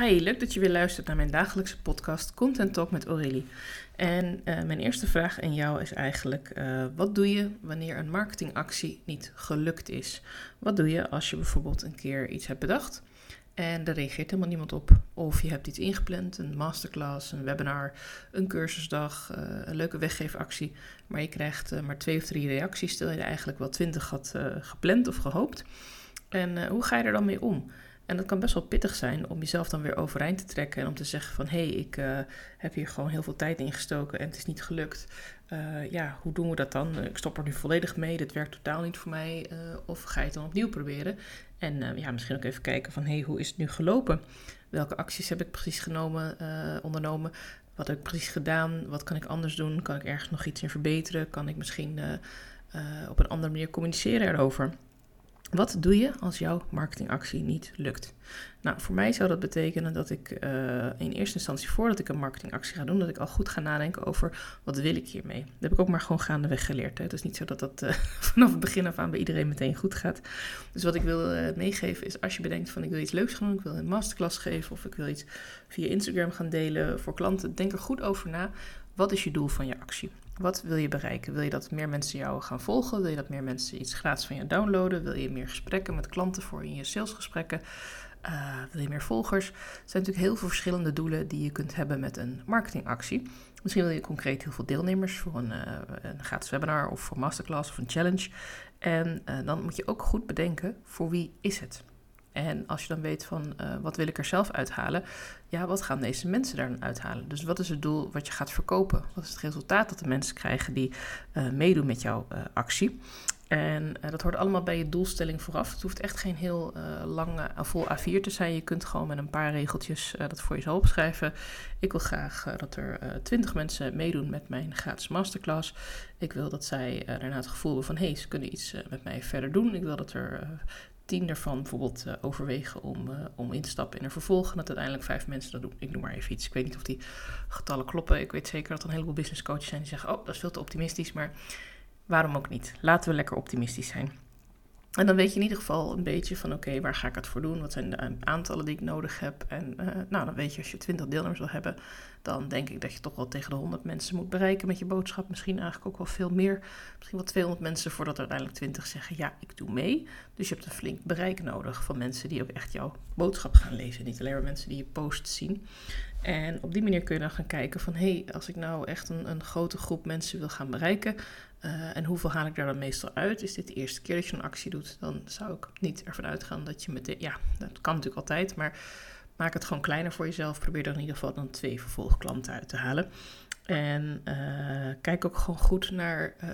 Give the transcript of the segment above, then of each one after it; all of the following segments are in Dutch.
Hi, leuk dat je weer luistert naar mijn dagelijkse podcast Content Talk met Aurélie. En uh, mijn eerste vraag aan jou is eigenlijk: uh, wat doe je wanneer een marketingactie niet gelukt is? Wat doe je als je bijvoorbeeld een keer iets hebt bedacht en er reageert helemaal niemand op? Of je hebt iets ingepland, een masterclass, een webinar, een cursusdag, uh, een leuke weggeefactie, maar je krijgt maar twee of drie reacties, terwijl je er eigenlijk wel twintig had gepland of gehoopt. En hoe ga je er dan mee om? En dat kan best wel pittig zijn om jezelf dan weer overeind te trekken en om te zeggen van hé, hey, ik uh, heb hier gewoon heel veel tijd in gestoken en het is niet gelukt. Uh, ja, hoe doen we dat dan? Ik stop er nu volledig mee, dit werkt totaal niet voor mij. Uh, of ga je het dan opnieuw proberen? En ja, misschien ook even kijken van hé, hey, hoe is het nu gelopen? Welke acties heb ik precies genomen, ondernomen? Wat heb ik precies gedaan? Wat kan ik anders doen? Kan ik ergens nog iets in verbeteren? Kan ik misschien op een andere manier communiceren erover? Wat doe je als jouw marketingactie niet lukt? Nou, voor mij zou dat betekenen dat ik uh, in eerste instantie voordat ik een marketingactie ga doen, dat ik al goed ga nadenken over wat wil ik hiermee. Dat heb ik ook maar gewoon gaandeweg geleerd. Hè? Het is niet zo dat dat uh, vanaf het begin af aan bij iedereen meteen goed gaat. Dus wat ik wil uh, meegeven is als je bedenkt van ik wil iets leuks gaan doen, ik wil een masterclass geven of ik wil iets via Instagram gaan delen voor klanten, denk er goed over na. Wat is je doel van je actie? Wat wil je bereiken? Wil je dat meer mensen jou gaan volgen? Wil je dat meer mensen iets gratis van je downloaden? Wil je meer gesprekken met klanten voor in je salesgesprekken? Uh, wil je meer volgers? Er zijn natuurlijk heel veel verschillende doelen die je kunt hebben met een marketingactie. Misschien wil je concreet heel veel deelnemers voor een, uh, een gratis webinar of voor masterclass of een challenge. En uh, dan moet je ook goed bedenken voor wie is het? En als je dan weet van uh, wat wil ik er zelf uithalen, ja, wat gaan deze mensen daar dan uithalen? Dus wat is het doel wat je gaat verkopen? Wat is het resultaat dat de mensen krijgen die uh, meedoen met jouw uh, actie? En dat hoort allemaal bij je doelstelling vooraf. Het hoeft echt geen heel lang vol A4 te zijn. Je kunt gewoon met een paar regeltjes dat voor jezelf opschrijven. Ik wil graag dat er twintig mensen meedoen met mijn gratis masterclass. Ik wil dat zij daarna het gevoel hebben van hé, hey, ze kunnen iets met mij verder doen. Ik wil dat er tien daarvan bijvoorbeeld uh, overwegen om, uh, om in te stappen in een vervolg. En dat uiteindelijk vijf mensen dat doen. Ik noem maar even iets. Ik weet niet of die getallen kloppen. Ik weet zeker dat er een heleboel business coaches zijn die zeggen: Oh, dat is veel te optimistisch. Maar waarom ook niet? Laten we lekker optimistisch zijn. En dan weet je in ieder geval een beetje van oké, waar ga ik het voor doen? Wat zijn de aantallen die ik nodig heb? En uh, nou, dan weet je als je 20 deelnemers wil hebben, dan denk ik dat je toch wel tegen de 100 mensen moet bereiken met je boodschap. Misschien eigenlijk ook wel veel meer. Misschien wel 200 mensen voordat er uiteindelijk 20 zeggen ja, ik doe mee. Dus je hebt een flink bereik nodig van mensen die ook echt jouw boodschap gaan lezen. Niet alleen maar mensen die je post zien. En op die manier kun je dan gaan kijken van hé, hey, als ik nou echt een, een grote groep mensen wil gaan bereiken, uh, en hoeveel haal ik daar dan meestal uit? Is dit de eerste keer dat je een actie doet? Dan zou ik niet ervan uitgaan dat je met Ja, dat kan natuurlijk altijd, maar maak het gewoon kleiner voor jezelf. Probeer er in ieder geval dan twee vervolgklanten uit te halen. En uh, kijk ook gewoon goed naar. Uh,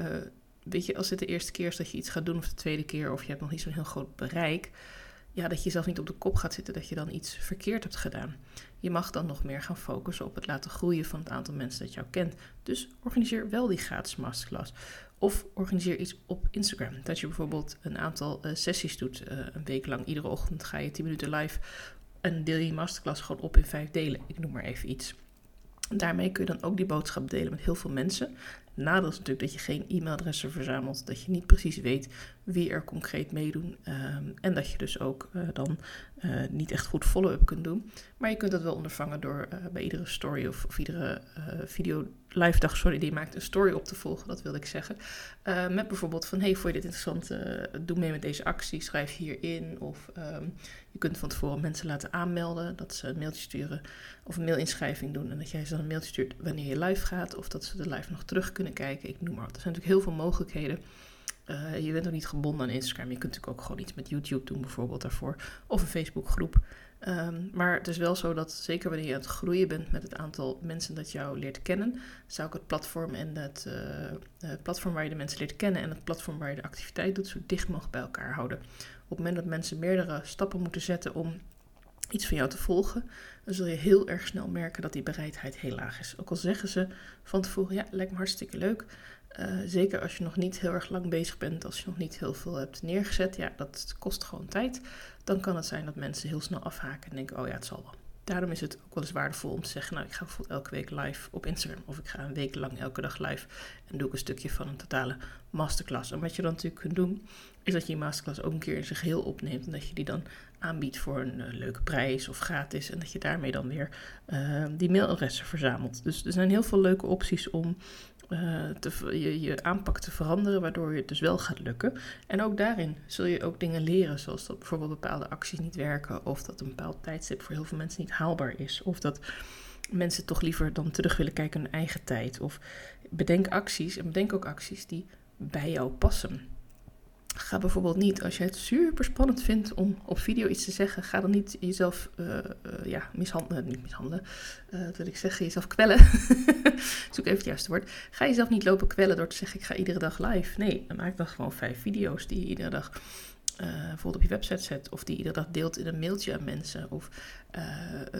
weet je, als dit de eerste keer is dat je iets gaat doen, of de tweede keer, of je hebt nog niet zo'n heel groot bereik ja, dat je zelf niet op de kop gaat zitten dat je dan iets verkeerd hebt gedaan. Je mag dan nog meer gaan focussen op het laten groeien van het aantal mensen dat jou kent. Dus organiseer wel die gratis masterclass. Of organiseer iets op Instagram. Dat je bijvoorbeeld een aantal uh, sessies doet, uh, een week lang. Iedere ochtend ga je 10 minuten live en deel je masterclass gewoon op in vijf delen. Ik noem maar even iets. Daarmee kun je dan ook die boodschap delen met heel veel mensen. Nadeel is natuurlijk dat je geen e-mailadressen verzamelt, dat je niet precies weet wie er concreet meedoen um, en dat je dus ook uh, dan uh, niet echt goed follow-up kunt doen. Maar je kunt dat wel ondervangen door uh, bij iedere story of, of iedere video live dag sorry, die je maakt een story op te volgen, dat wilde ik zeggen. met bijvoorbeeld van, hey, vond je dit interessant, doe mee met deze actie, schrijf hierin. Of um, je kunt van tevoren mensen laten aanmelden, dat ze een mailtje sturen of een mailinschrijving doen en dat jij ze dan een mailtje stuurt wanneer je live gaat of dat ze de live nog terug kunnen kijken. Ik noem maar. Er zijn natuurlijk heel veel mogelijkheden. Uh, je bent ook niet gebonden aan Instagram. Je kunt natuurlijk ook gewoon iets met YouTube doen, bijvoorbeeld daarvoor. Of een Facebookgroep. Um, maar het is wel zo dat zeker wanneer je aan het groeien bent met het aantal mensen dat jou leert kennen, zou ik het platform en uh, het platform waar je de mensen leert kennen en het platform waar je de activiteit doet, zo dicht mogelijk bij elkaar houden. Op het moment dat mensen meerdere stappen moeten zetten om iets van jou te volgen, dan zul je heel erg snel merken dat die bereidheid heel laag is. Ook al zeggen ze van tevoren, ja, lijkt me hartstikke leuk. Uh, zeker als je nog niet heel erg lang bezig bent, als je nog niet heel veel hebt neergezet, ja, dat kost gewoon tijd. Dan kan het zijn dat mensen heel snel afhaken en denken, oh ja, het zal wel. Daarom is het ook wel eens waardevol om te zeggen, nou ik ga bijvoorbeeld elke week live op Instagram of ik ga een week lang elke dag live en doe ik een stukje van een totale masterclass. En wat je dan natuurlijk kunt doen, is dat je je masterclass ook een keer in zijn geheel opneemt en dat je die dan aanbiedt voor een uh, leuke prijs of gratis en dat je daarmee dan weer uh, die mailadressen verzamelt. Dus er zijn heel veel leuke opties om te, je, je aanpak te veranderen, waardoor je het dus wel gaat lukken. En ook daarin zul je ook dingen leren, zoals dat bijvoorbeeld bepaalde acties niet werken, of dat een bepaald tijdstip voor heel veel mensen niet haalbaar is, of dat mensen toch liever dan terug willen kijken naar hun eigen tijd. Of bedenk acties en bedenk ook acties die bij jou passen. Ga bijvoorbeeld niet, als je het super spannend vindt om op video iets te zeggen, ga dan niet jezelf uh, uh, ja, mishandelen, niet mishandelen, dat wil ik zeggen, jezelf kwellen. Zoek even het juiste woord. Ga jezelf niet lopen kwellen door te zeggen, ik ga iedere dag live. Nee, maak dan gewoon vijf video's die je iedere dag uh, bijvoorbeeld op je website zet. Of die iedere dag deelt in een mailtje aan mensen. Of uh,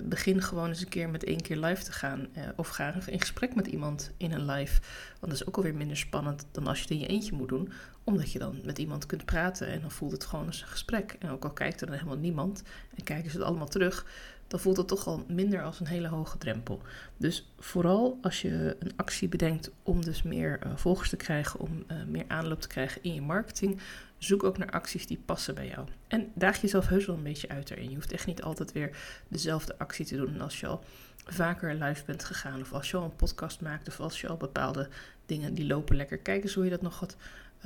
begin gewoon eens een keer met één keer live te gaan. Uh, of ga in gesprek met iemand in een live. Want dat is ook alweer minder spannend dan als je het in je eentje moet doen. Omdat je dan met iemand kunt praten en dan voelt het gewoon als een gesprek. En ook al kijkt er dan helemaal niemand en kijken ze het allemaal terug dan voelt het toch al minder als een hele hoge drempel. Dus vooral als je een actie bedenkt om dus meer volgers te krijgen, om meer aanloop te krijgen in je marketing, zoek ook naar acties die passen bij jou. En daag jezelf heus wel een beetje uit erin. Je hoeft echt niet altijd weer dezelfde actie te doen als je al vaker live bent gegaan, of als je al een podcast maakt, of als je al bepaalde dingen die lopen lekker. Kijk hoe je dat nog wat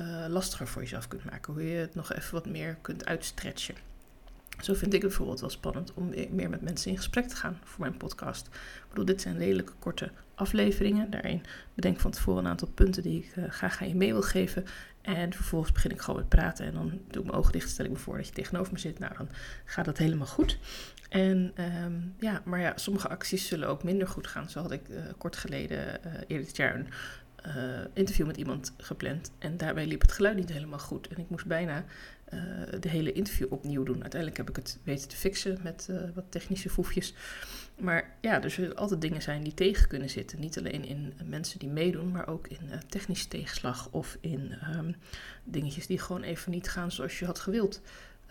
uh, lastiger voor jezelf kunt maken, hoe je het nog even wat meer kunt uitstretchen. Zo vind ik het bijvoorbeeld wel spannend om meer met mensen in gesprek te gaan voor mijn podcast. Ik bedoel, dit zijn redelijke korte afleveringen. Daarin bedenk van tevoren een aantal punten die ik uh, graag aan je mee wil geven. En vervolgens begin ik gewoon met praten. En dan doe ik mijn ogen dicht, stel ik me voor dat je tegenover me zit. Nou, dan gaat dat helemaal goed. En um, ja, maar ja, sommige acties zullen ook minder goed gaan. Zo had ik uh, kort geleden, uh, eerder dit jaar, een uh, interview met iemand gepland. En daarbij liep het geluid niet helemaal goed. En ik moest bijna uh, de hele interview opnieuw doen. Uiteindelijk heb ik het weten te fixen met uh, wat technische foefjes. Maar ja, er zullen altijd dingen zijn die tegen kunnen zitten. Niet alleen in mensen die meedoen, maar ook in technische tegenslag of in um, dingetjes die gewoon even niet gaan zoals je had gewild.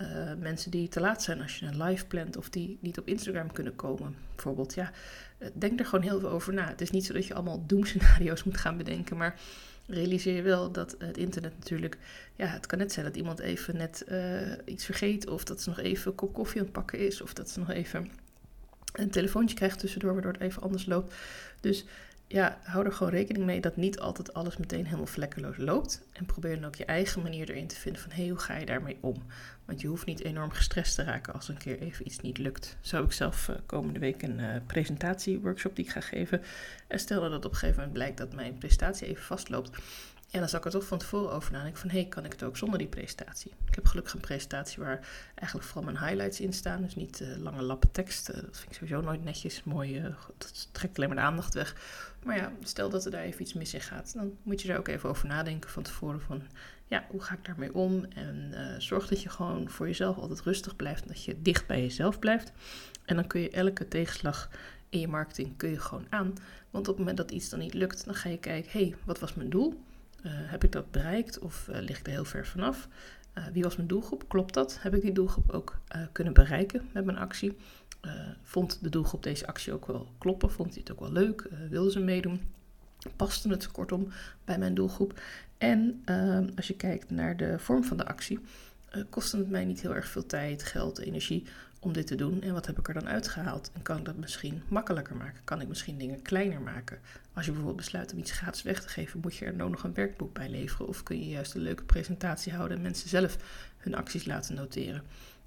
Uh, mensen die te laat zijn als je een live plant of die niet op Instagram kunnen komen. Bijvoorbeeld, ja, denk er gewoon heel veel over na. Het is niet zo dat je allemaal doemscenario's moet gaan bedenken, maar realiseer je wel dat het internet natuurlijk, ja, het kan net zijn dat iemand even net uh, iets vergeet of dat ze nog even een kop koffie aan het pakken is of dat ze nog even een telefoontje krijgt tussendoor waardoor het even anders loopt. Dus ja, hou er gewoon rekening mee dat niet altijd alles meteen helemaal vlekkeloos loopt. En probeer dan ook je eigen manier erin te vinden van hey, hoe ga je daarmee om? Want je hoeft niet enorm gestrest te raken als een keer even iets niet lukt. Zo heb ik zelf uh, komende week een uh, presentatieworkshop die ik ga geven. En stel dat op een gegeven moment blijkt dat mijn presentatie even vastloopt. En dan zal ik er toch van tevoren over nadenken van... hé, hey, kan ik het ook zonder die presentatie? Ik heb gelukkig een presentatie waar eigenlijk vooral mijn highlights in staan. Dus niet uh, lange lappen tekst. Uh, dat vind ik sowieso nooit netjes. Mooi, uh, dat trekt alleen maar de aandacht weg. Maar ja, stel dat er daar even iets mis in gaat... dan moet je daar ook even over nadenken van tevoren van... ja, hoe ga ik daarmee om? En zorg dat je gewoon voor jezelf altijd rustig blijft... dat je dicht bij jezelf blijft. En dan kun je elke tegenslag in je marketing kun je gewoon aan. Want op het moment dat iets dan niet lukt... dan ga je kijken, hé, hey, wat was mijn doel... Uh, heb ik dat bereikt of uh, lig ik er heel ver vanaf? Uh, wie was mijn doelgroep? Klopt dat? Heb ik die doelgroep ook kunnen bereiken met mijn actie? vond de doelgroep deze actie ook wel kloppen? Vond hij het ook wel leuk? wilden ze meedoen? Paste het kortom bij mijn doelgroep? En als je kijkt naar de vorm van de actie, kostte het mij niet heel erg veel tijd, geld, energie om dit te doen. En wat heb ik er dan uitgehaald? En kan ik dat misschien makkelijker maken? Kan ik misschien dingen kleiner maken? Als je bijvoorbeeld besluit om iets gratis weg te geven, moet je er nou nog een werkboek bij leveren? Of kun je juist een leuke presentatie houden en mensen zelf hun acties laten noteren?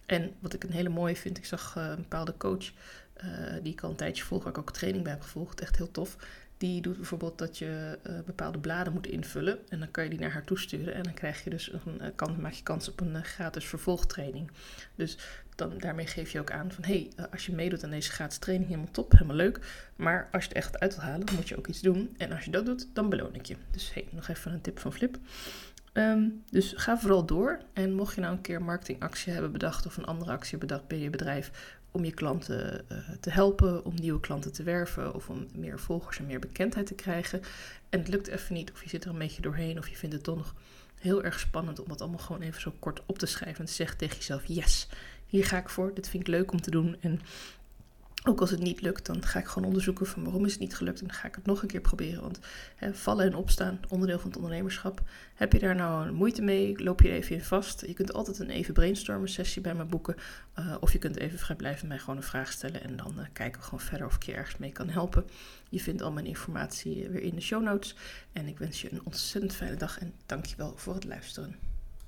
En wat ik een hele mooie vind, ik zag uh, een bepaalde coach, uh, die ik al een tijdje volg, waar ik ook training bij heb gevolgd, echt heel tof. Die doet bijvoorbeeld dat je uh, bepaalde bladen moet invullen en dan kan je die naar haar toesturen en dan krijg je dus een, kan, maak je kans op een gratis vervolgtraining. Dus dan, daarmee geef je ook aan van hé, hey, als je meedoet aan deze gratis training, helemaal top, helemaal leuk. Maar als je het echt uit wil halen, moet je ook iets doen. En als je dat doet, dan beloon ik je. Dus hey, nog even een tip van Flip. Um, dus ga vooral door. En mocht je nou een keer marketingactie hebben bedacht of een andere actie bedacht bij je bedrijf om je klanten uh, te helpen, om nieuwe klanten te werven of om meer volgers en meer bekendheid te krijgen. En het lukt even niet, of je zit er een beetje doorheen, of je vindt het toch nog heel erg spannend om dat allemaal gewoon even zo kort op te schrijven en te zeggen tegen jezelf: Yes, hier ga ik voor, dit vind ik leuk om te doen. En Ook als het niet lukt, dan ga ik gewoon onderzoeken van waarom is het niet gelukt en dan ga ik het nog een keer proberen. Want hè, vallen en opstaan, onderdeel van het ondernemerschap. Heb je daar nou moeite mee? Loop je er even in vast? Je kunt altijd een even brainstormen sessie bij me boeken. Uh, of je kunt even vrijblijven mij gewoon een vraag stellen en dan uh, kijken we gewoon verder of ik je ergens mee kan helpen. Je vindt al mijn informatie weer in de show notes. En ik wens je een ontzettend fijne dag en dankjewel voor het luisteren.